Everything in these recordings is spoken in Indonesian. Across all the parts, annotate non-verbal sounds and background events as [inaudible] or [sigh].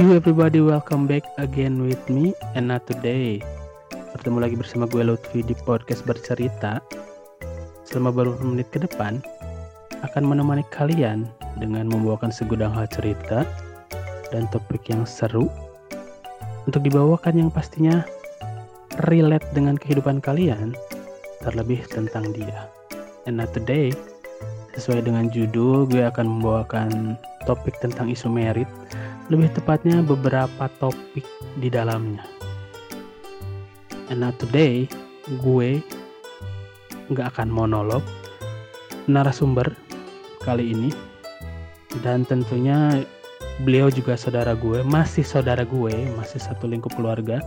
you everybody, welcome back again with me and not today. Bertemu lagi bersama gue Lutfi di podcast bercerita. Selama beberapa menit ke depan akan menemani kalian dengan membawakan segudang hal cerita dan topik yang seru untuk dibawakan yang pastinya relate dengan kehidupan kalian, terlebih tentang dia. And not today, sesuai dengan judul, gue akan membawakan topik tentang isu merit lebih tepatnya beberapa topik di dalamnya. And now today, gue nggak akan monolog narasumber kali ini dan tentunya beliau juga saudara gue, masih saudara gue, masih satu lingkup keluarga.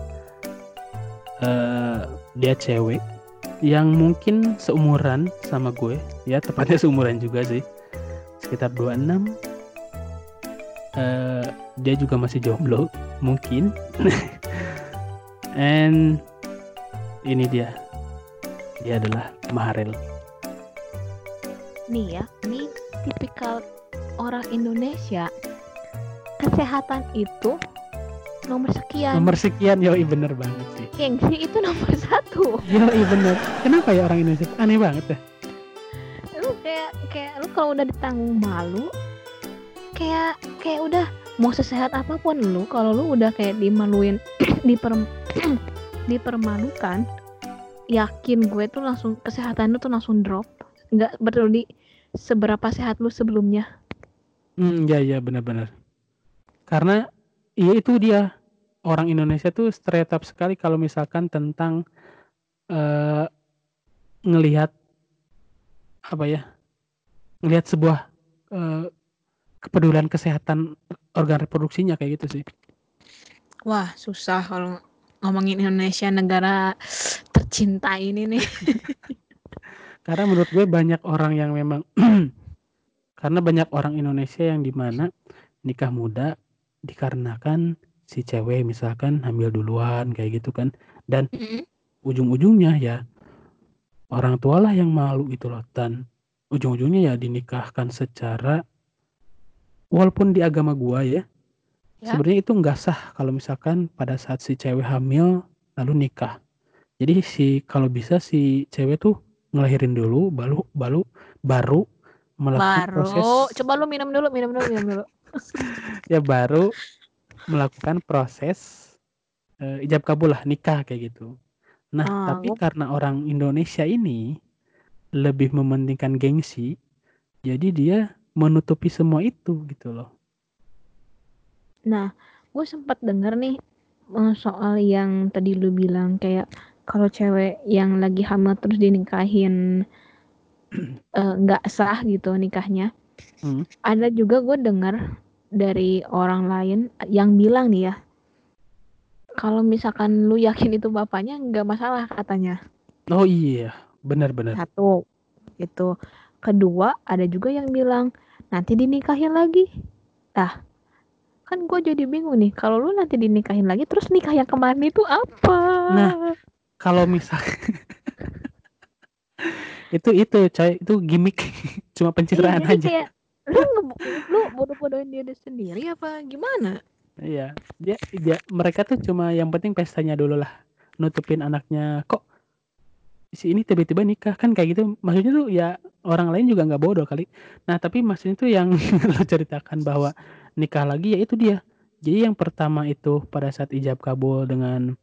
Uh, dia cewek yang mungkin seumuran sama gue, ya tepatnya seumuran juga sih, sekitar 26 uh, dia juga masih jomblo mungkin. [laughs] And ini dia. Dia adalah Maharel nih ya ini tipikal orang Indonesia. Kesehatan itu nomor sekian. Nomor sekian yo bener banget sih. Gengsi itu nomor satu. Yo bener. Kenapa ya orang Indonesia? Aneh banget ya. Lu kayak kayak lu kalau udah ditanggung malu kayak kayak udah mau sesehat apa pun lu kalau lu udah kayak dimaluin [clears throat] diper [clears throat] dipermalukan yakin gue tuh langsung kesehatan lu tuh langsung drop. Nggak di seberapa sehat lu sebelumnya. Hmm ya ya benar-benar. Karena iya itu dia. Orang Indonesia tuh stereotip sekali kalau misalkan tentang uh, ngelihat apa ya ngelihat sebuah uh, kepedulian kesehatan organ reproduksinya kayak gitu sih. Wah, susah kalau ngomongin Indonesia negara tercinta ini nih. [laughs] karena menurut gue banyak orang yang memang [clears throat] karena banyak orang Indonesia yang di mana nikah muda dikarenakan si cewek misalkan hamil duluan kayak gitu kan dan mm -hmm. ujung-ujungnya ya orang tua lah yang malu gitu loh dan ujung-ujungnya ya dinikahkan secara walaupun di agama gua ya, ya. sebenarnya itu nggak sah kalau misalkan pada saat si cewek hamil lalu nikah. Jadi si kalau bisa si cewek tuh ngelahirin dulu, baru baru baru melakukan baru. proses. Coba lu minum dulu, minum dulu, minum dulu. [laughs] ya baru melakukan proses uh, ijab kabul lah nikah kayak gitu. Nah, oh. tapi karena orang Indonesia ini lebih mementingkan gengsi, jadi dia menutupi semua itu gitu loh. Nah, gue sempat denger nih eh, soal yang tadi lu bilang kayak kalau cewek yang lagi hamil terus dinikahin [clears throat] eh, nggak uh, sah gitu nikahnya. Hmm. Ada juga gue denger dari orang lain yang bilang nih ya, kalau misalkan lu yakin itu bapaknya nggak masalah katanya. Oh iya, benar-benar. Satu itu kedua ada juga yang bilang nanti dinikahin lagi. Ah kan gue jadi bingung nih kalau lu nanti dinikahin lagi terus nikah yang kemarin itu apa? Nah kalau misal [laughs] itu itu coy. Itu gimmick. [laughs] Cuma pencitraan iya, aja. kayak, lu lu bodoh-bodohin diri sendiri apa gimana? Iya. Dia, dia mereka tuh cuma yang penting pestanya dulu lah. Nutupin anaknya. Kok si ini tiba-tiba nikah kan kayak gitu. Maksudnya tuh ya orang lain juga nggak bodoh kali. Nah tapi maksudnya tuh yang [laughs] lo ceritakan bahwa nikah lagi ya itu dia. Jadi yang pertama itu pada saat ijab kabul dengan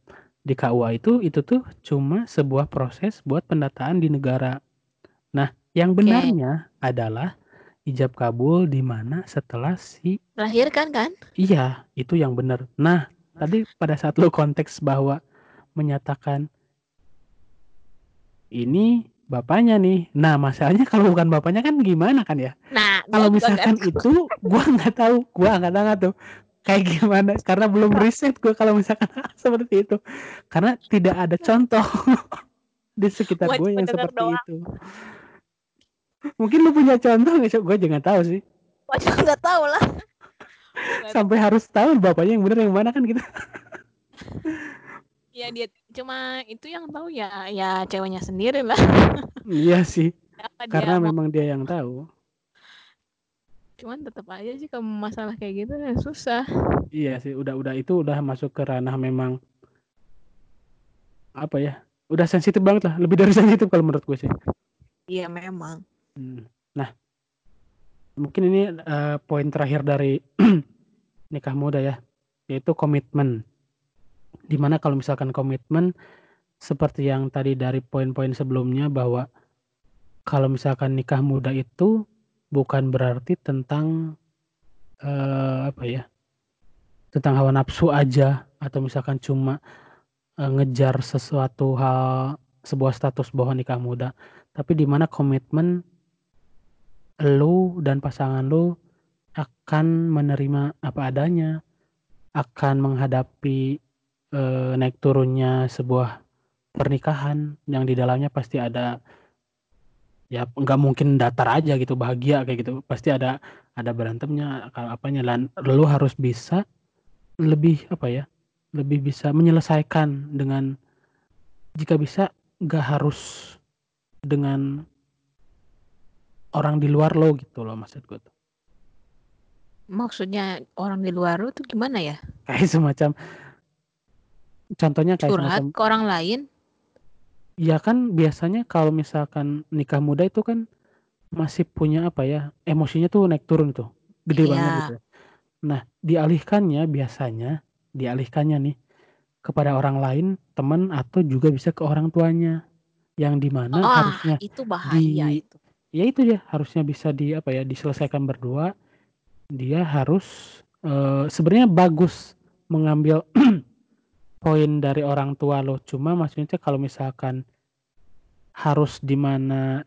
di KUA itu itu tuh cuma sebuah proses buat pendataan di negara. Nah yang benarnya okay. adalah ijab kabul di mana setelah si lahirkan kan? Iya itu yang benar. Nah tadi pada saat lo konteks bahwa menyatakan ini bapaknya nih. Nah, masalahnya kalau bukan bapaknya kan gimana kan ya? Nah, kalau misalkan itu gua nggak tahu, gua nggak tahu tuh kayak gimana karena belum riset gua kalau misalkan [laughs] seperti itu. Karena tidak ada contoh [laughs] di sekitar gue yang seperti doang. itu. Mungkin lu punya contoh nggak? Gue jangan tahu sih. Wajah nggak tahu lah. [laughs] Sampai harus tahu bapaknya yang benar yang mana kan gitu. Ya dia cuma itu yang tahu ya ya ceweknya sendiri lah. Iya sih. Apa Karena dia memang dia yang tahu. cuman tetap aja sih kalau masalah kayak gitu ya susah iya sih udah udah itu udah masuk ke ranah memang apa ya udah sensitif banget lah lebih dari [laughs] sensitif kalau menurut gue sih iya memang hmm. nah mungkin ini uh, poin terakhir dari [clears throat] nikah muda ya yaitu komitmen di mana kalau misalkan komitmen seperti yang tadi dari poin-poin sebelumnya bahwa kalau misalkan nikah muda itu bukan berarti tentang uh, apa ya tentang hawa nafsu aja atau misalkan cuma uh, ngejar sesuatu hal sebuah status bahwa nikah muda. Tapi di mana komitmen lu dan pasangan lu akan menerima apa adanya akan menghadapi uh, naik turunnya sebuah pernikahan yang di dalamnya pasti ada ya nggak mungkin datar aja gitu bahagia kayak gitu. Pasti ada ada berantemnya kalau apanya. Dan lu harus bisa lebih apa ya lebih bisa menyelesaikan dengan jika bisa nggak harus dengan orang di luar lo gitu loh maksud gue tuh. Maksudnya orang di luar lo tuh gimana ya? Kayak semacam contohnya kayak curhat semacam, ke orang lain Ya kan biasanya kalau misalkan nikah muda itu kan masih punya apa ya, emosinya tuh naik turun tuh, gede banget iya. gitu. Nah, dialihkannya biasanya, dialihkannya nih kepada orang lain, teman atau juga bisa ke orang tuanya. Yang di mana Oh, harusnya itu bahaya di itu. ya itu dia, harusnya bisa di apa ya, diselesaikan berdua. Dia harus uh, sebenarnya bagus mengambil [clears throat] poin dari orang tua lo, cuma maksudnya kalau misalkan harus di mana,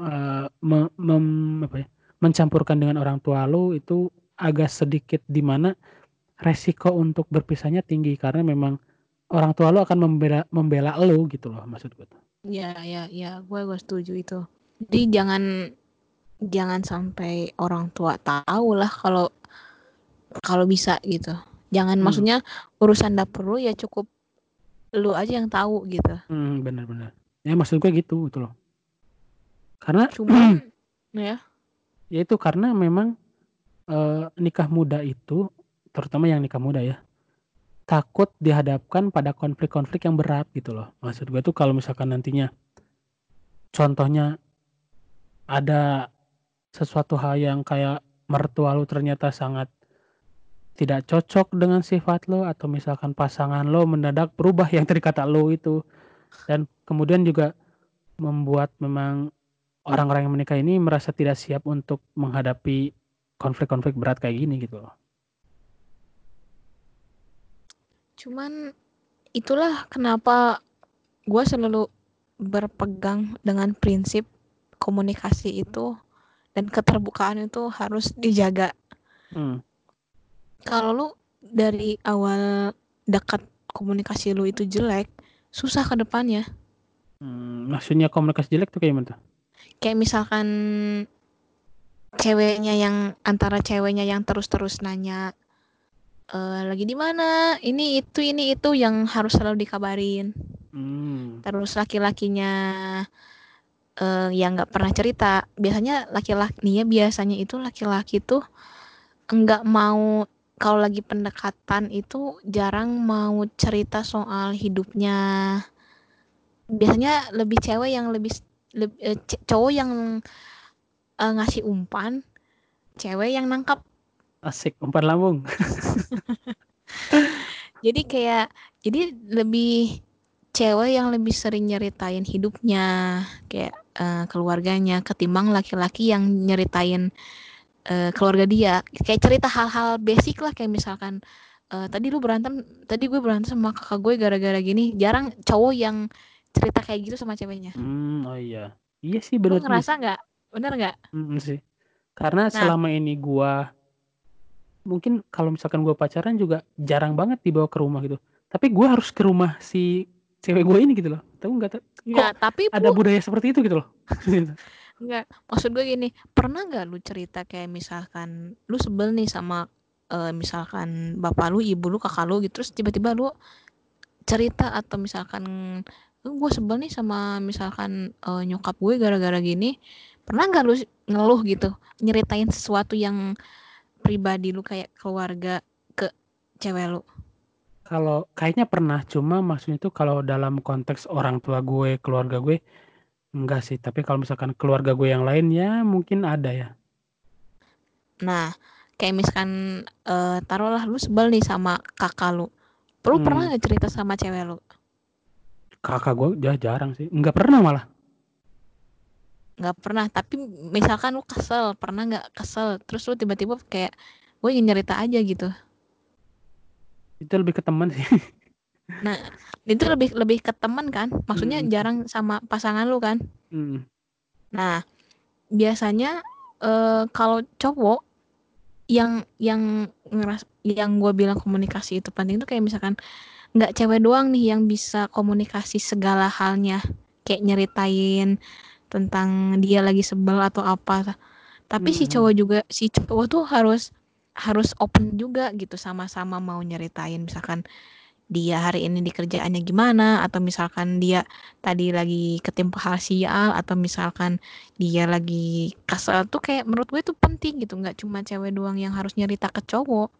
uh, apa ya, mencampurkan dengan orang tua lo itu agak sedikit di mana resiko untuk berpisahnya tinggi karena memang orang tua lo akan membela membela lo gitu loh maksud gue tuh. Iya iya iya, gue gue setuju itu. Jadi jangan jangan sampai orang tua tahu lah kalau kalau bisa gitu. Jangan hmm. maksudnya urusan dapur lu ya cukup lu aja yang tahu gitu. Hmm, benar-benar. Ya maksud gue gitu gitu loh. Karena [clears throat] cuma ya. Ya itu karena memang uh, nikah muda itu terutama yang nikah muda ya takut dihadapkan pada konflik-konflik yang berat gitu loh. Maksud gue tuh kalau misalkan nantinya contohnya ada sesuatu hal yang kayak mertua lu ternyata sangat tidak cocok dengan sifat lo atau misalkan pasangan lo mendadak berubah yang tadi kata lo itu dan kemudian juga membuat memang orang-orang yang menikah ini merasa tidak siap untuk menghadapi konflik-konflik berat kayak gini gitu loh. Cuman itulah kenapa gue selalu berpegang dengan prinsip komunikasi itu dan keterbukaan itu harus dijaga. Hmm kalau lu dari awal dekat komunikasi lu itu jelek, susah ke depannya. Hmm, maksudnya komunikasi jelek tuh kayak gimana tuh? Kayak misalkan ceweknya yang antara ceweknya yang terus-terus nanya e, lagi di mana, ini itu ini itu yang harus selalu dikabarin. Hmm. Terus laki-lakinya uh, yang nggak pernah cerita. Biasanya laki-laki nih ya biasanya itu laki-laki tuh nggak mau kalau lagi pendekatan itu jarang mau cerita soal hidupnya. Biasanya lebih cewek yang lebih, lebih eh, cowok yang uh, ngasih umpan, cewek yang nangkap. Asik, umpan lambung. [laughs] jadi kayak jadi lebih cewek yang lebih sering nyeritain hidupnya, kayak uh, keluarganya ketimbang laki-laki yang nyeritain uh, keluarga dia. Kayak cerita hal-hal basic lah kayak misalkan uh, tadi lu berantem tadi gue berantem sama kakak gue gara-gara gini. Jarang cowok yang cerita kayak gitu sama ceweknya. Hmm, oh iya. Iya sih benar ngerasa nggak? Bener nggak? Hmm, sih. Karena nah, selama ini gue mungkin kalau misalkan gue pacaran juga jarang banget dibawa ke rumah gitu. Tapi gue harus ke rumah si cewek gue ini gitu loh. Tahu nggak? Ya, tapi ada budaya seperti itu gitu loh [laughs] Enggak, maksud gue gini, pernah nggak lu cerita kayak misalkan lu sebel nih sama uh, misalkan bapak lu, ibu lu, kakak lu gitu, terus tiba-tiba lu cerita atau misalkan gue sebel nih sama misalkan uh, nyokap gue gara-gara gini, pernah nggak lu ngeluh gitu nyeritain sesuatu yang pribadi lu kayak keluarga ke cewek lu? Kalau kayaknya pernah, cuma maksudnya itu kalau dalam konteks orang tua gue, keluarga gue, enggak sih. Tapi kalau misalkan keluarga gue yang lain ya mungkin ada ya. nah kayak misalkan eh, taruhlah lu sebel nih sama kakak lu lu Hmm. pernah nggak cerita sama cewek lu Kakak gue ya jarang sih. Enggak pernah malah. nggak pernah tapi misalkan lu kesel pernah nggak kesel terus lu tiba-tiba kayak gue ingin nyerita aja gitu Itu lebih ke teman sih. [laughs] nah itu lebih lebih ke teman kan maksudnya Hmm. jarang sama pasangan lu kan Hmm. nah biasanya eh, kalau cowok yang yang ngeras yang gue bilang komunikasi itu penting tuh kayak misalkan nggak cewek doang nih yang bisa komunikasi segala halnya kayak nyeritain tentang dia lagi sebel atau apa tapi si Hmm. cowok juga si cowok tuh harus harus open juga gitu sama-sama mau nyeritain misalkan dia hari ini di kerjaannya gimana atau misalkan dia tadi lagi ketimpa hal sial atau misalkan dia lagi kesel tuh kayak menurut gue itu penting gitu. Nggak cuma cewek doang yang harus nyerita ke cowok.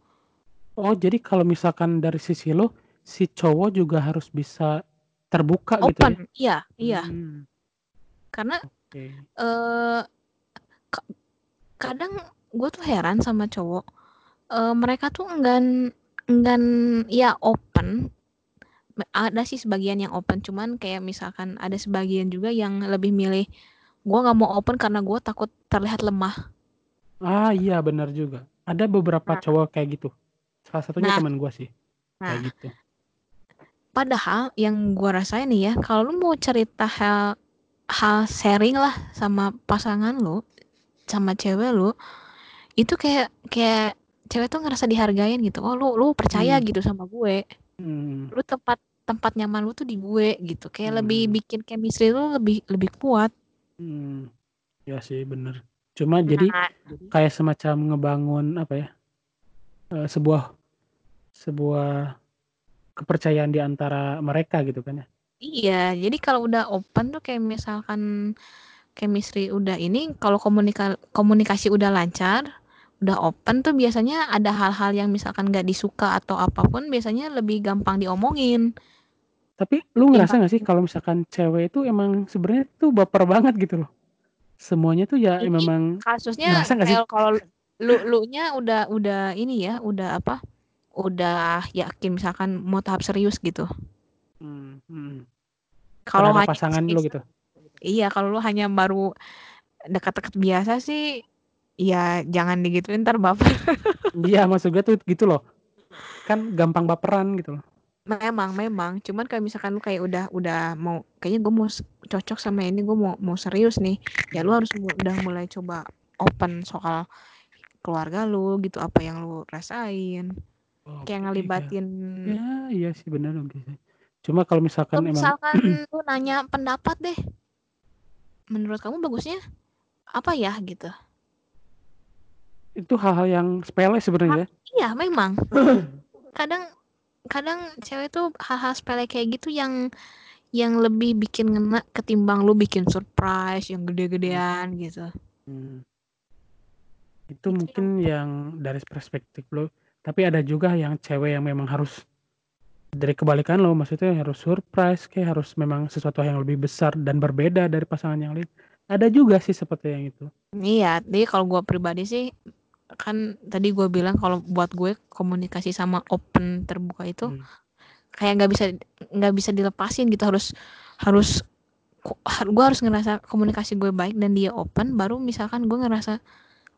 Oh, jadi kalau misalkan dari sisi lo, si cowok juga harus bisa terbuka gitu ya? open iya iya. Hmm, karena oke. eh ka- kadang gue tuh heran sama cowok. Eh mereka tuh enggan enggan ya open ada sih sebagian yang open cuman kayak misalkan ada sebagian juga yang lebih milih gue nggak mau open karena gue takut terlihat lemah Ah, iya benar juga. Ada beberapa Nah. cowok kayak gitu. Salah satunya Nah. teman gue sih. nah Kayak gitu. padahal yang gue rasain nih ya kalau lu mau cerita hal hal sharing lah sama pasangan lu sama cewek lu itu kayak kayak cewek tuh ngerasa dihargain gitu oh lu lu percaya Hmm. gitu sama gue Hmm. lu tempat tempat nyaman lu tuh di gue gitu kayak lebih Hmm. bikin chemistry lu lebih lebih kuat Hmm. Ya sih bener. Cuma jadi Nah, kayak semacam ngebangun apa ya? eh, sebuah sebuah kepercayaan di antara mereka gitu kan ya. iya jadi kalau udah open tuh kayak misalkan chemistry udah ini kalau komunika komunikasi udah lancar udah open tuh biasanya ada hal-hal yang misalkan gak disuka atau apa pun biasanya lebih gampang diomongin Tapi lu ngerasa gak sih kalau misalkan cewek itu emang sebenarnya tuh baper banget gitu loh. Semuanya tuh ya Ini memang kasusnya ngerasa gak sih? kayak kalau lu lu nya udah udah ini ya udah apa udah yakin misalkan mau tahap serius gitu Hmm, hmm. kalau pasangan lu gitu. iya kalau lu hanya baru dekat-dekat biasa sih ya jangan digituin ntar baper Iya maksud gue tuh gitu loh. Kan gampang baperan gitu loh. memang memang cuman kayak misalkan lu kayak udah udah mau kayaknya gue mau cocok sama ini gue mau mau serius nih ya lu harus udah mulai coba open soal keluarga lu gitu apa yang lu rasain Oke, kayak iya. ngelibatin Ya iya sih benar sih. Cuma kalau misalkan emang misalkan [clears throat] lu nanya pendapat deh menurut kamu bagusnya apa ya gitu itu hal-hal yang sepele sebenarnya. ya. iya memang [clears throat] kadang kadang cewek tuh hal-hal sepele kayak gitu yang yang lebih bikin ngena ketimbang lu bikin surprise yang gede-gedean gitu Hmm. Itu Itu mungkin yang dari perspektif lo. Tapi ada juga yang cewek yang memang harus dari kebalikan lo, maksudnya harus surprise, kayak harus memang sesuatu yang lebih besar dan berbeda dari pasangan yang lain. Ada juga sih seperti yang itu. iya jadi kalau gua pribadi sih kan tadi gue bilang kalau buat gue komunikasi sama open terbuka itu Hmm. kayak nggak bisa nggak bisa dilepasin gitu harus harus gue harus ngerasa komunikasi gue baik dan dia open baru misalkan gue ngerasa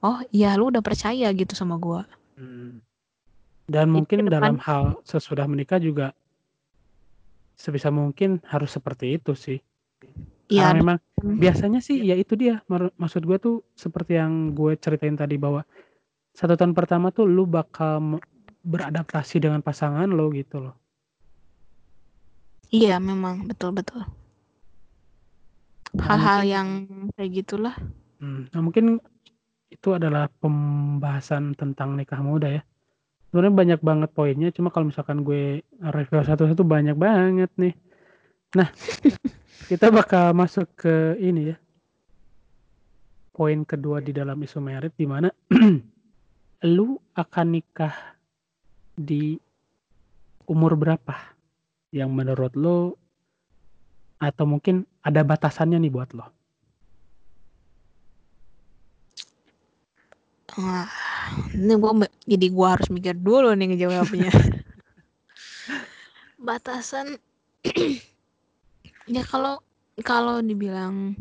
oh iya lu udah percaya gitu sama gue Hmm. Dan Jadi mungkin ke dalam depan- hal sesudah menikah juga sebisa mungkin harus seperti itu sih. Iya Karena memang biasanya sih ya itu dia maksud gue tuh seperti yang gue ceritain tadi bahwa satu tahun pertama tuh lu bakal beradaptasi dengan pasangan lo gitu loh. iya memang betul betul Nah, hal-hal yang kayak gitulah Hmm, Nah mungkin itu adalah pembahasan tentang nikah muda ya. Sebenarnya banyak banget poinnya, cuma kalau misalkan gue review satu-satu banyak banget nih. Nah, [laughs] kita bakal masuk ke ini ya. poin kedua di dalam isu merit di mana [clears throat] lu akan nikah di umur berapa yang menurut lu atau mungkin ada batasannya nih buat lo? Wah, ini gua jadi gua harus mikir dulu nih ngejawabnya. [laughs] Batasan [clears throat] ya kalau kalau dibilang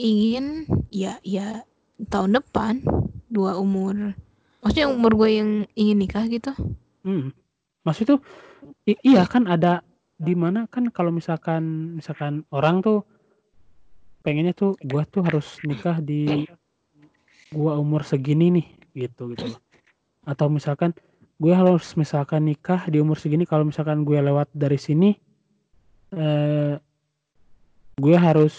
ingin ya ya tahun depan dua umur. Maksudnya umur gue yang ingin nikah gitu. Hmm. maksud itu iya kan ada di mana kan kalau misalkan misalkan orang tuh pengennya tuh gue tuh harus nikah di gua umur segini nih gitu gitu atau misalkan gue harus misalkan nikah di umur segini kalau misalkan gue lewat dari sini eh, gue harus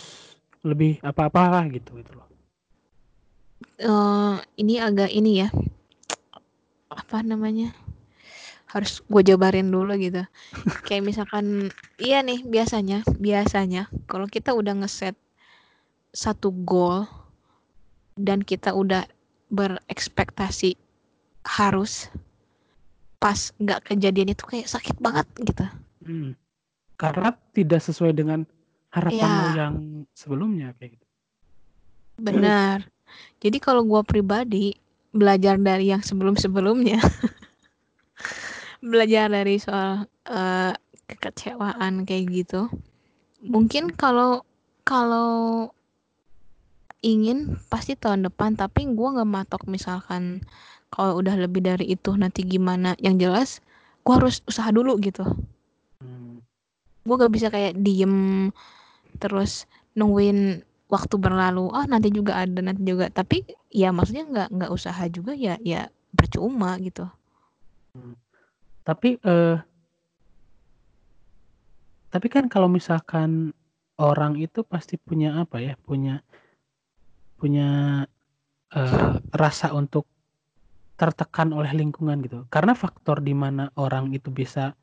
lebih apa-apa gitu gitu loh uh, ini agak ini ya. Apa namanya? Harus gue jabarin dulu gitu. [laughs] Kayak misalkan iya nih biasanya biasanya kalau kita udah ngeset satu goal dan kita udah berekspektasi harus pas nggak kejadian itu kayak sakit banget gitu. Hmm. karena tidak sesuai dengan harapanmu ya. yang sebelumnya kayak gitu. Benar jadi kalau gue pribadi belajar dari yang sebelum-sebelumnya. [laughs] Belajar dari soal uh, kekecewaan kayak gitu. Mungkin kalau kalau ingin pasti tahun depan. Tapi gue nggak matok misalkan kalau udah lebih dari itu nanti gimana. Yang jelas gue harus usaha dulu gitu. Hmm. gue gak bisa kayak diem terus nungguin waktu berlalu ah nanti juga ada nanti juga. Tapi ya maksudnya nggak nggak usaha juga ya ya percuma gitu. Tapi eh tapi kan kalau misalkan orang itu pasti punya apa ya punya punya uh, rasa untuk tertekan oleh lingkungan gitu. Karena faktor di mana orang itu bisa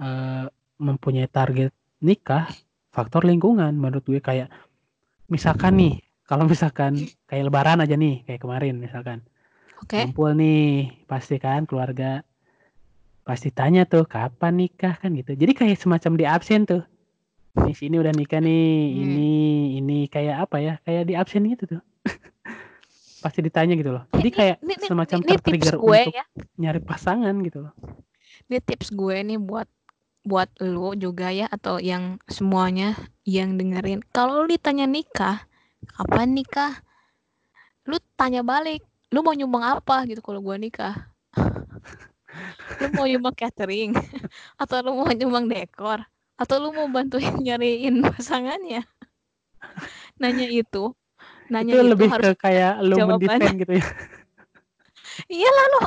uh, mempunyai target nikah faktor lingkungan menurut gue. Kayak misalkan nih kalau misalkan kayak lebaran aja nih kayak kemarin misalkan okay. kumpul nih pasti kan keluarga pasti tanya tuh kapan nikah kan gitu jadi kayak semacam di absen tuh nih sini udah nikah nih hmm. ini ini kayak apa ya kayak di absen gitu tuh [laughs] pasti ditanya gitu loh. Jadi kayak ini, ini, semacam ini, tertrigger gue untuk ya. nyari pasangan gitu loh. Ini tips gue nih buat buat lu juga ya atau yang semuanya yang dengerin. Kalau lu ditanya nikah, kapan nikah? Lu tanya balik, lu mau nyumbang apa gitu kalau gue nikah? [laughs] lu mau nyumbang catering [laughs] atau lu mau nyumbang dekor atau lu mau bantuin [laughs] nyariin pasangannya? Nanya itu nanya itu, itu lebih harus ke kayak lu mendefend gitu ya iya lalu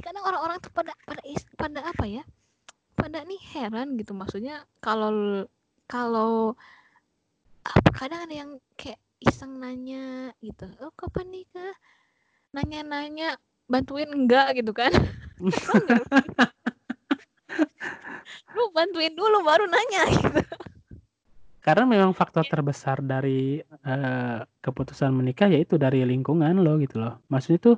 kadang orang-orang tuh pada pada pada apa ya pada nih heran gitu. Maksudnya kalau kalau apa kadang ada yang kayak iseng nanya gitu oh kapan nikah? Nanya-nanya bantuin enggak? gitu kan. [laughs] Lu bantuin dulu baru nanya. [laughs] Gitu. Karena memang faktor terbesar dari uh, keputusan menikah yaitu dari lingkungan lo gitu loh. Maksudnya itu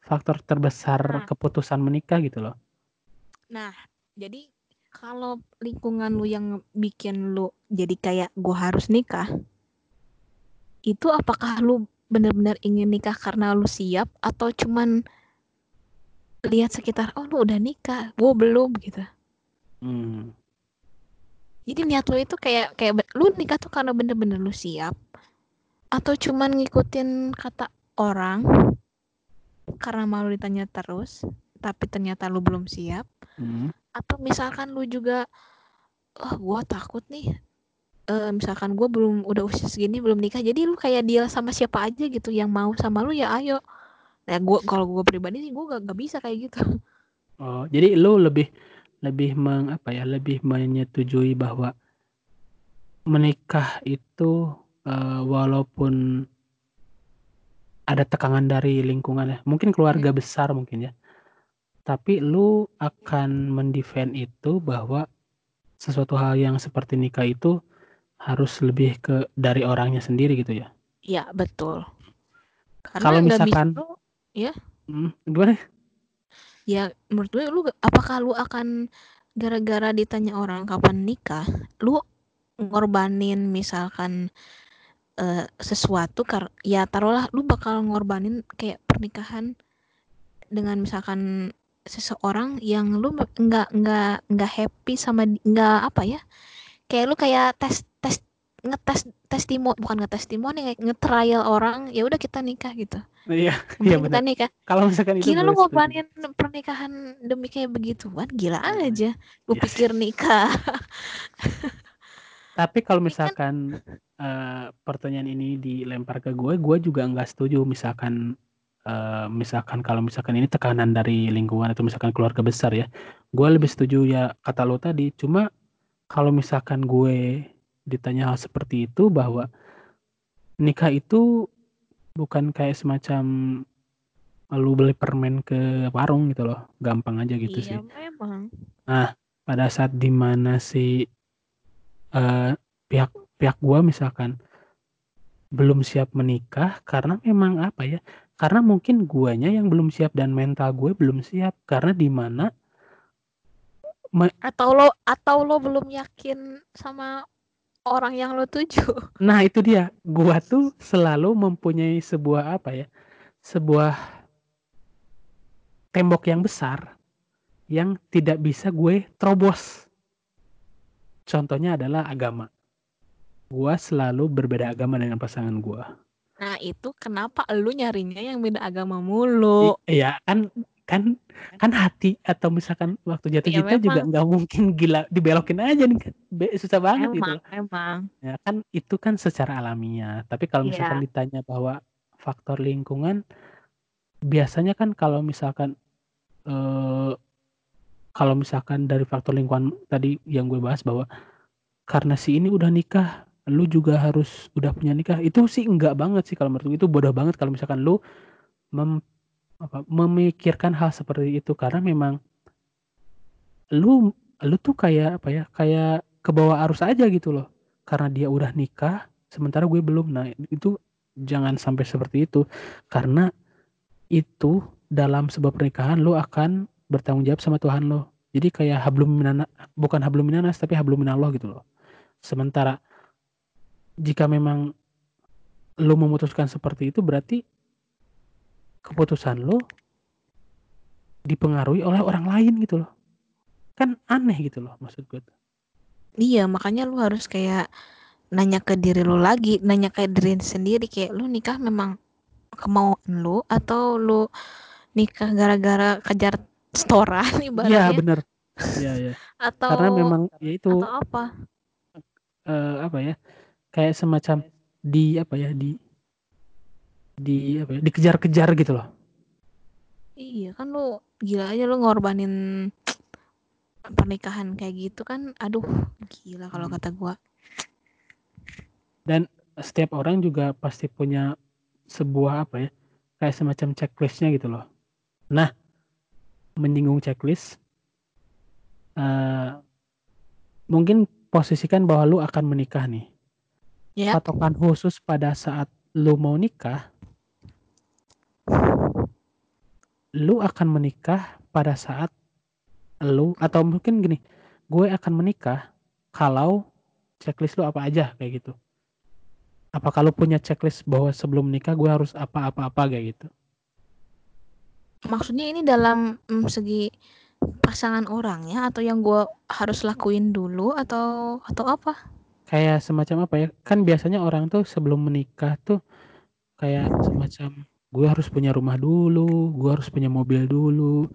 faktor terbesar nah. keputusan menikah gitu loh. Nah, jadi kalau lingkungan lu yang bikin lu jadi kayak gue harus nikah, itu apakah lu benar-benar ingin nikah karena lu siap? Atau cuman lihat sekitar oh lu udah nikah, gue belum gitu. Hmm. Jadi niat lo itu kayak kayak lu nikah tuh karena bener-bener lu siap? Atau cuman ngikutin kata orang karena malu ditanya terus tapi ternyata lu belum siap hmm. atau misalkan lu juga oh gue takut nih uh, misalkan gue belum udah usia segini belum nikah jadi lu kayak deal sama siapa aja gitu yang mau sama lu ya ayo nah gue kalau gue pribadi sih gue gak, gak bisa kayak gitu oh jadi lu lebih lebih meng apa ya lebih menyetujui bahwa menikah itu uh, walaupun ada tekanan dari lingkungan ya mungkin keluarga hmm. besar mungkin ya tapi lu akan mendefend itu bahwa sesuatu hal yang seperti nikah itu harus lebih ke dari orangnya sendiri gitu ya Iya betul. Karena Kalau bisa misalkan lu, ya, hmm, gimana? ya menurut gue lu apakah lu akan gara-gara ditanya orang kapan nikah, lu ngorbanin misalkan eh, sesuatu kar ya taruhlah lu bakal ngorbanin kayak pernikahan dengan misalkan seseorang yang lu nggak nggak nggak happy sama nggak apa ya kayak lu kayak tes tes ngetes testimoni bukan ngetestimoni nge-trial orang ya udah kita nikah gitu Iya, iya kita nikah Kalau misalkan itu gila gue lu setuju. ngorbanin pernikahan demi kayak begituan gila Iya. aja lu Iya sih. pikir nikah [laughs] Tapi kalau kan misalkan eh, pertanyaan ini dilempar ke gue, gue juga nggak setuju. Misalkan, eh, misalkan kalau misalkan ini tekanan dari lingkungan atau misalkan keluarga besar ya, gue lebih setuju ya kata lo tadi. Cuma kalau misalkan gue ditanya hal seperti itu bahwa nikah itu bukan kayak semacam lu beli permen ke warung gitu loh, gampang aja gitu sih. iya memang Nah, pada saat di mana si eh, pihak pihak gua misalkan belum siap menikah karena memang apa ya? Karena mungkin guanya yang belum siap dan mental gue belum siap karena di mana atau lo atau lo belum yakin sama orang yang lo tuju [laughs] nah itu dia gua tuh selalu mempunyai sebuah apa ya? Sebuah tembok yang besar yang tidak bisa gue terobos. Contohnya adalah agama. Gua selalu berbeda agama dengan pasangan gua. Nah itu kenapa lu nyarinya yang beda agama mulu Iya kan kan kan hati atau misalkan waktu jatuh Ya, cinta juga memang. nggak mungkin gila dibelokin aja nih kan Be- susah banget gitu emang loh. emang ya kan itu kan secara alamiah tapi kalau Iya. misalkan ditanya bahwa faktor lingkungan biasanya kan kalau misalkan eh kalau misalkan dari faktor lingkungan tadi yang gue bahas bahwa karena si ini udah nikah lu juga harus udah punya nikah. Itu sih enggak banget sih kalau menurut itu bodoh banget kalau misalkan lu mem- apa, memikirkan hal seperti itu. Karena memang lu lu tuh kayak apa ya kayak ke bawah arus aja gitu loh. Karena dia udah nikah sementara gue belum. Nah itu jangan sampai seperti itu. Karena itu dalam sebuah pernikahan lu akan bertanggung jawab sama Tuhan lo jadi kayak hablum minana bukan hablum minanas tapi hablum minallah gitu loh. Sementara jika memang lu memutuskan seperti itu berarti keputusan lu dipengaruhi oleh orang lain gitu loh. Kan aneh gitu loh maksud gue tuh. iya makanya lu harus kayak nanya ke diri lu lagi nanya ke diri sendiri kayak lu nikah memang kemauan lu atau lu nikah gara-gara kejar setoran [laughs] Iya ibaratnya? bener. Iya ya [laughs] atau karena memang ya itu. atau apa? Eh, apa ya kayak semacam di apa ya di di apa ya dikejar-kejar gitu loh. Iya kan lu gila aja lu ngorbanin pernikahan kayak gitu kan aduh gila kalau Hmm. kata gua. Dan setiap orang juga pasti punya sebuah apa ya kayak semacam checklistnya gitu loh. Nah menyinggung checklist eh, mungkin posisikan bahwa lu akan menikah nih ya patokan khusus pada saat lu mau nikah lu akan menikah pada saat lu atau mungkin gini gue akan menikah kalau checklist lu apa aja kayak gitu. Apa kalau punya checklist bahwa sebelum nikah gue harus apa apa apa kayak gitu? Maksudnya ini dalam mm, segi pasangan orangnya atau yang gua harus lakuin dulu atau atau apa kayak semacam apa ya? Kan biasanya orang tuh sebelum menikah tuh kayak semacam gue harus punya rumah dulu gue harus punya mobil dulu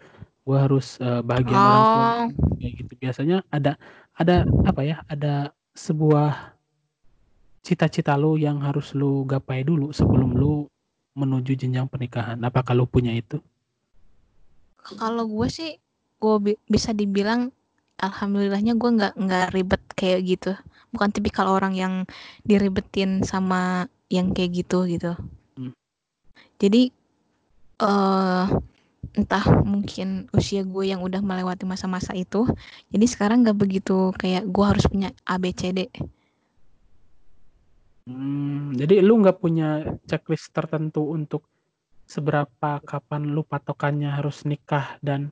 gue harus eh, bahagian orang tua. Oh. Kayak gitu. Biasanya ada ada apa ya? Ada sebuah cita-cita lu yang harus lu gapai dulu sebelum lu menuju jenjang pernikahan. Apakah lu punya itu? Kalau gue sih gue bisa dibilang alhamdulillahnya gue nggak nggak ribet kayak gitu bukan tipikal orang yang diribetin sama yang kayak gitu gitu Hmm. jadi eh entah mungkin usia gue yang udah melewati masa-masa itu jadi sekarang nggak begitu kayak gue harus punya A B C D Hmm, jadi lu nggak punya checklist tertentu untuk seberapa kapan lu patokannya harus nikah dan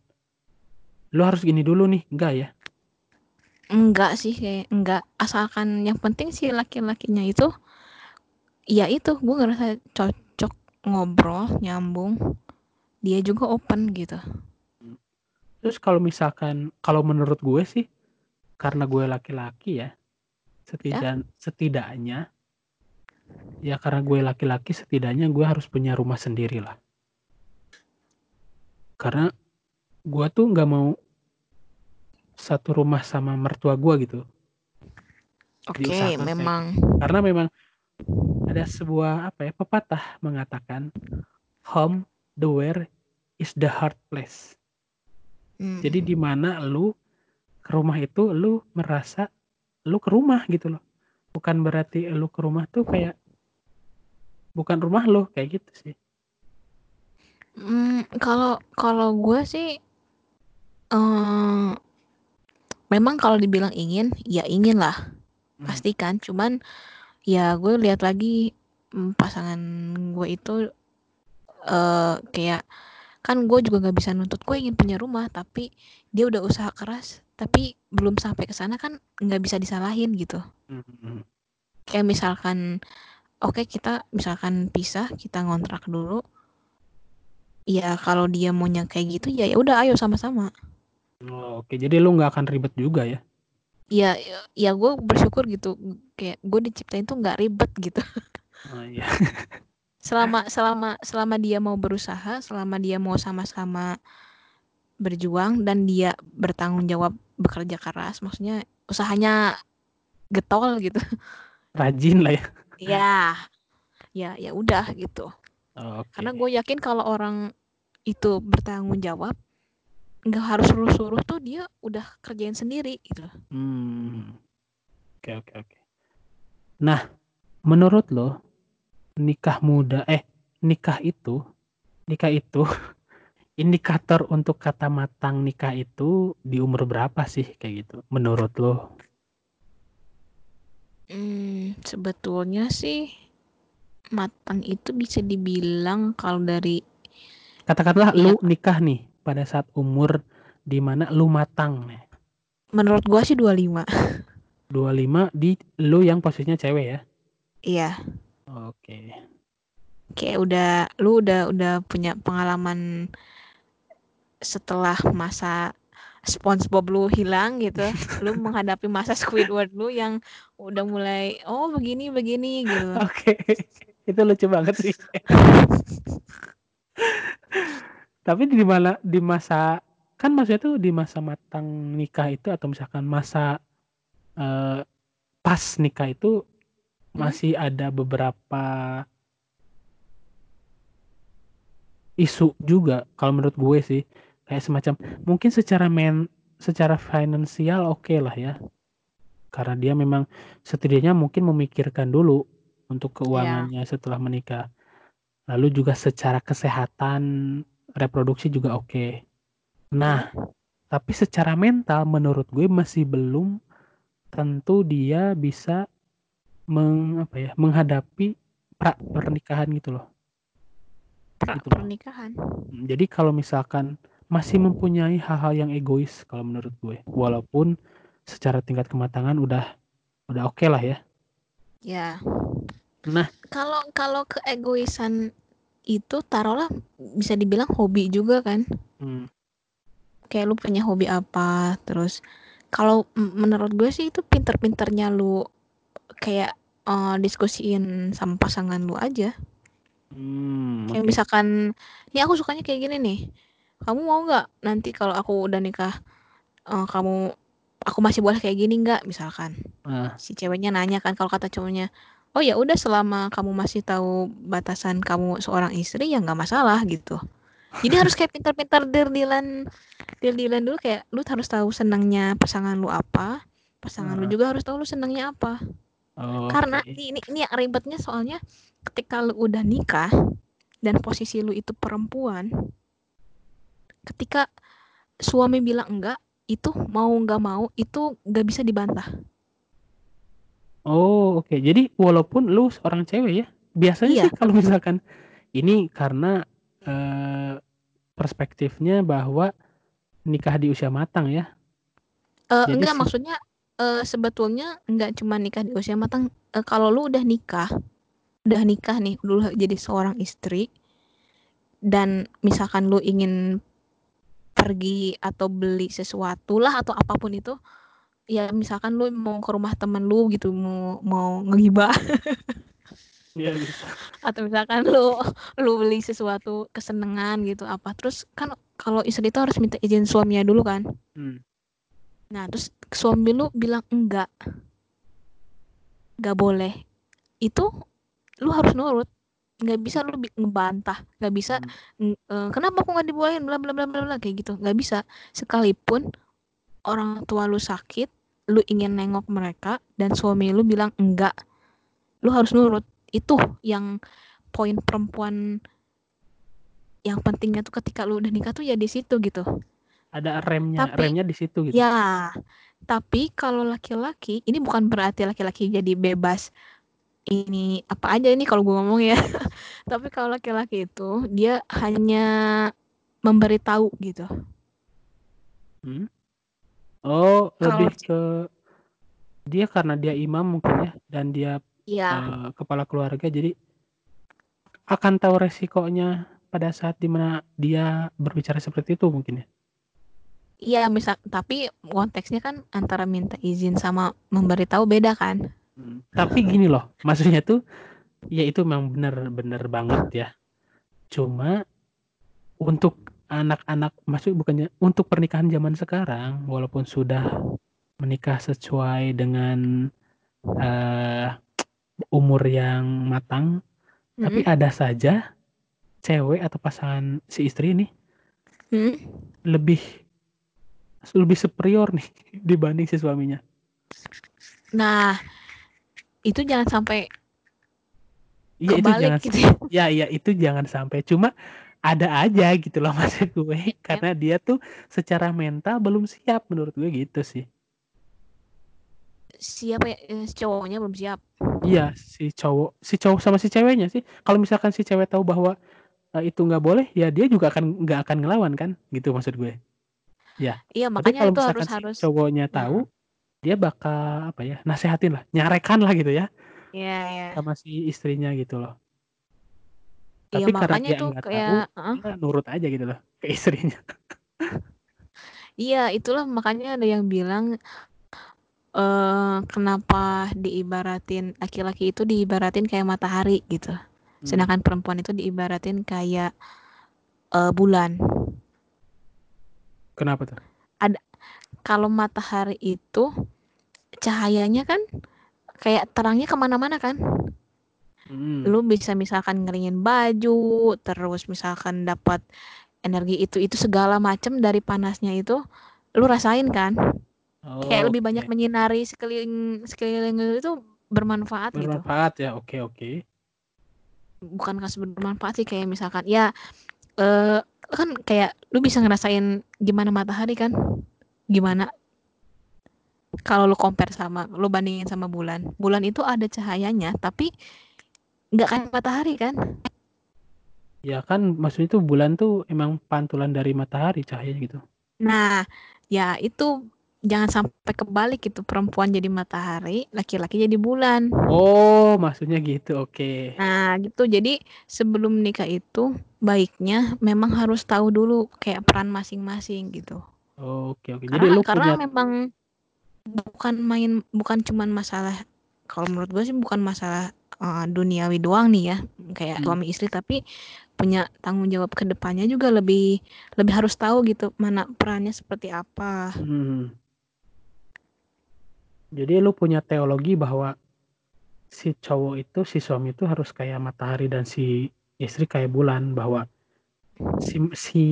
lu harus gini dulu nih, enggak ya? Enggak sih kayak enggak. Asalkan yang penting si laki-lakinya itu ya itu gue ngerasa cocok ngobrol nyambung. Dia juga open gitu. Terus kalau misalkan kalau menurut gue sih karena gue laki-laki ya setidak setidaknya ya karena gue laki-laki setidaknya gue harus punya rumah sendiri lah. Karena gue tuh nggak mau satu rumah sama mertua gue gitu. oke saya- memang Karena memang ada sebuah apa ya pepatah mengatakan home the where is the hard place. hmm, Jadi di mana lu ke rumah itu lu merasa lu ke rumah gitu loh. Bukan berarti lu ke rumah tuh kayak bukan rumah lu kayak gitu sih. hmm, kalau kalau gue sih eh memang kalau dibilang ingin ya ingin lah. Hmm. pasti kan cuman ya gue lihat lagi mm, pasangan gue itu eh kayak kan gue juga nggak bisa nuntut gue ingin punya rumah tapi dia udah usaha keras tapi belum sampai ke sana kan nggak bisa disalahin gitu. Hmm. kayak misalkan oke kita misalkan pisah kita ngontrak dulu. Ya kalau dia maunya kayak gitu ya ya udah ayo sama-sama Oh, Oke, jadi lu nggak akan ribet juga ya? ya ya, ya gue bersyukur gitu kayak gue diciptain tuh nggak ribet gitu Oh, iya. [laughs] selama selama selama dia mau berusaha selama dia mau sama-sama berjuang dan dia bertanggung jawab bekerja keras maksudnya usahanya getol gitu Rajin lah ya. ya ya ya udah gitu Oh, Oke. karena gue yakin kalau orang itu bertanggung jawab nggak harus suruh-suruh tuh dia udah kerjain sendiri gitu Hmm. Oke, oke, oke. Nah, menurut lo nikah muda eh nikah itu nikah itu [laughs] indikator untuk kata matang nikah itu di umur berapa sih kayak gitu menurut lo? Hmm, sebetulnya sih matang itu bisa dibilang kalau dari Katakanlah Iya. lu nikah nih pada saat umur di mana lu matang nih. menurut gua sih 25 25 di lu yang posisinya cewek ya. iya Oke. kayak udah lu udah udah punya pengalaman setelah masa SpongeBob lu hilang gitu lu [laughs] menghadapi masa Squidward lu yang udah mulai oh begini begini gitu [laughs] Oke. Itu lucu banget sih. [laughs] Tapi di mana di masa kan maksudnya tuh di masa matang nikah itu atau misalkan masa eh, pas nikah itu Hmm? masih ada beberapa isu juga kalau menurut gue sih. Kayak semacam mungkin secara men secara finansial oke lah ya. Karena dia memang setidaknya mungkin memikirkan dulu untuk keuangannya setelah menikah. Lalu juga secara kesehatan reproduksi juga oke. Nah tapi secara mental menurut gue masih belum tentu dia bisa meng, apa ya menghadapi pra pernikahan gitu loh. Pra Gitu, pernikahan? Hmm, Jadi kalau misalkan masih mempunyai hal-hal yang egois kalau menurut gue, walaupun secara tingkat kematangan udah udah oke lah ya. ya. Nah. kalau kalau keegoisan itu taruhlah bisa dibilang hobi juga kan. Hmm, kayak lu punya hobi apa terus kalau menurut gue sih itu pinter-pinternya lu kayak eh, diskusiin sama pasangan lu aja. Hmm, kayak oke. misalkan ini aku sukanya kayak gini nih. Kamu mau nggak nanti kalau aku udah nikah eh, kamu aku masih boleh kayak gini nggak? Misalkan. Nah, si ceweknya nanya kan kalau kata cowoknya oh ya udah selama kamu masih tahu batasan kamu seorang istri ya nggak masalah gitu. Jadi harus kayak pintar-pintar deal-dealan deal-dealan dulu kayak lu harus tahu senangnya pasangan lu apa pasangan lu juga harus tahu lu senangnya apa. Oke. karena ini, ini ini yang ribetnya soalnya ketika lu udah nikah dan posisi lu itu perempuan ketika suami bilang enggak itu mau nggak mau itu nggak bisa dibantah Oh, oke. Jadi walaupun lu seorang cewek ya, biasanya Iya. sih kalau misalkan ini karena eh, perspektifnya bahwa nikah di usia matang ya. Jadi enggak se- maksudnya eh, sebetulnya enggak cuma nikah di usia matang. Eh, kalau lu udah nikah, udah nikah nih, dulu jadi seorang istri dan misalkan lu ingin pergi atau beli sesuatu lah atau apa pun itu, ya misalkan lu mau ke rumah temen lu gitu, mau mau ngegibah [laughs] Iya bisa. atau misalkan lu lu beli sesuatu kesenangan gitu apa, terus kan kalau istri itu harus minta izin suaminya dulu kan. Hmm. Nah, terus suami lu bilang enggak, enggak boleh. Itu lu harus nurut. Nggak bisa lu ngebantah, nggak bisa Hmm. eh, kenapa aku nggak dibolehin bla bla bla bla bla kayak gitu. Nggak bisa. Sekalipun orang tua lu sakit, lu ingin nengok mereka dan suami lu bilang enggak, lu harus nurut. Itu yang poin perempuan yang pentingnya tuh ketika lu udah nikah tuh ya di situ gitu. Ada remnya, Tapi- remnya di situ gitu. Ya, tapi kalau laki-laki, ini bukan berarti laki-laki jadi bebas ini apa aja ini kalau gue ngomong ya. [laughs] tapi kalau laki-laki itu dia hanya memberitahu gitu. Hmm? Oh, lebih ke dia karena dia imam mungkin ya dan dia Iya, eh, kepala keluarga jadi akan tahu resikonya pada saat di mana dia berbicara seperti itu mungkin ya. iya misal tapi konteksnya kan antara minta izin sama memberitahu beda kan? Hmm, Tapi gini loh, maksudnya tuh ya itu memang benar-benar banget ya. Cuma untuk anak-anak maksud bukannya untuk pernikahan zaman sekarang walaupun sudah menikah sesuai dengan eh, umur yang matang, tapi Mm-mm. ada saja cewek atau pasangan si istri ini Mm-mm. lebih lebih superior nih [laughs] dibanding si suaminya. Nah, itu jangan sampai Iya itu jangan gitu. ya. [laughs] ya iya itu jangan sampai cuma ada aja gitu loh [laughs] maksud gue. Karena dia tuh secara mental belum siap menurut gue gitu sih. Siapa ya? Eh, si cowoknya belum siap. iya si cowok si cowok sama si ceweknya sih. Kalau misalkan si cewek tahu bahwa eh, itu nggak boleh ya dia juga akan nggak akan ngelawan kan? Gitu maksud gue. Iya, tapi makanya kalau itu misalkan harus si harus cowoknya tahu dia bakal apa ya nasehatin lah nyarekan lah gitu ya. Iya, iya. sama si istrinya gitu loh Iya, tapi karena makanya dia tuh nggak kayak tahu heeh. dia nurut aja gitu loh ke istrinya Iya, itulah makanya ada yang bilang eh kenapa diibaratin laki-laki itu diibaratin kayak matahari gitu. Hmm. Sedangkan perempuan itu diibaratin kayak eh, bulan. kenapa tuh Kalau matahari itu cahayanya kan kayak terangnya ke mana-mana kan. Hmm. Lu bisa misalkan ngeringin baju, terus misalkan dapat energi itu itu segala macam dari panasnya itu lu rasain kan. Oh, kayak lebih banyak menyinari sekeliling sekeliling lu itu bermanfaat gitu. bermanfaat ya oke oke bukan kasus bermanfaat sih kayak misalkan ya eh kan kayak lu bisa ngerasain gimana matahari kan gimana kalau lu compare sama lu bandingin sama bulan bulan itu ada cahayanya tapi nggak kayak matahari kan? Ya kan maksudnya tuh bulan tuh emang pantulan dari matahari cahayanya gitu. Nah ya itu jangan sampai kebalik gitu. Perempuan jadi matahari laki-laki jadi bulan. Oh maksudnya gitu oke. Nah, gitu. Jadi sebelum nikah itu baiknya memang harus tahu dulu kayak peran masing-masing gitu. oke oke. Jadi Karena lu karena punya memang bukan main bukan cuman masalah kalau menurut gue sih bukan masalah eh, duniawi doang nih ya kayak Hmm. suami istri tapi punya tanggung jawab ke depannya juga lebih lebih harus tahu gitu mana perannya seperti apa. Hmm. jadi lu punya teologi bahwa si cowok itu si suami itu harus kayak matahari dan si istri kayak bulan bahwa si si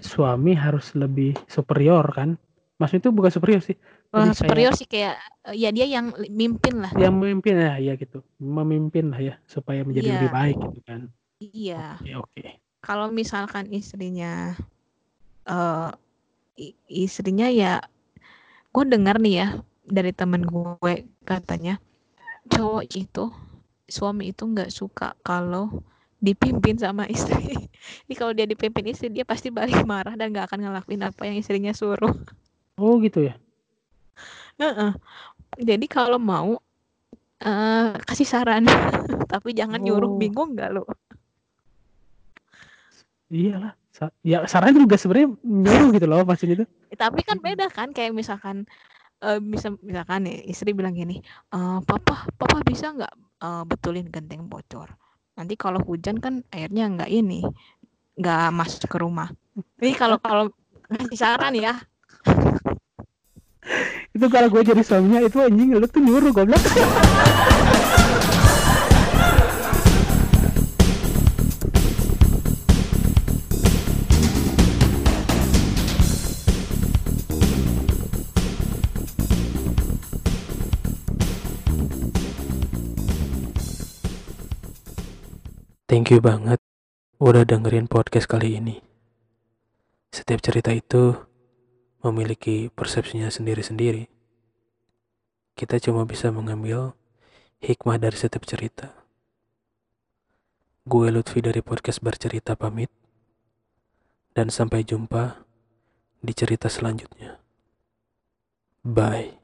suami harus lebih superior kan maksudnya itu bukan superior sih Kayak superior sih kayak eh, ya dia yang mimpin lah. yang memimpin ya ya gitu memimpin lah ya supaya menjadi Iya. lebih baik gitu kan Iya. oke oke kalau misalkan istrinya eh i- istrinya ya gue dengar nih ya dari temen gue katanya cowok itu suami itu nggak suka kalau dipimpin sama istri. [laughs] Ini kalau dia dipimpin istri dia pasti balik marah dan nggak akan ngelakuin apa yang istrinya suruh. Oh gitu ya. Heeh. Jadi kalau mau uh, kasih saran, [laughs] tapi jangan nyuruh. Oh. Bingung nggak lo? Iyalah. Sa- ya saran juga sebenarnya nyuruh gitu loh maksudnya itu. Tapi kan beda kan kayak misalkan uh, bisa misalkan nih istri bilang gini, "Eh, papa papa bisa nggak uh, betulin genteng bocor? Nanti kalau hujan kan airnya nggak ini nggak masuk ke rumah. Ini kalau kalau ngasih saran ya, [laughs] Itu kalau gue jadi suaminya itu anjing lu tuh nyuruh goblok. Thank you banget udah dengerin podcast kali ini. Setiap cerita itu memiliki persepsinya sendiri-sendiri. Kita cuma bisa mengambil hikmah dari setiap cerita. Gue Lutfi dari podcast bercerita pamit. Dan sampai jumpa di cerita selanjutnya. Bye.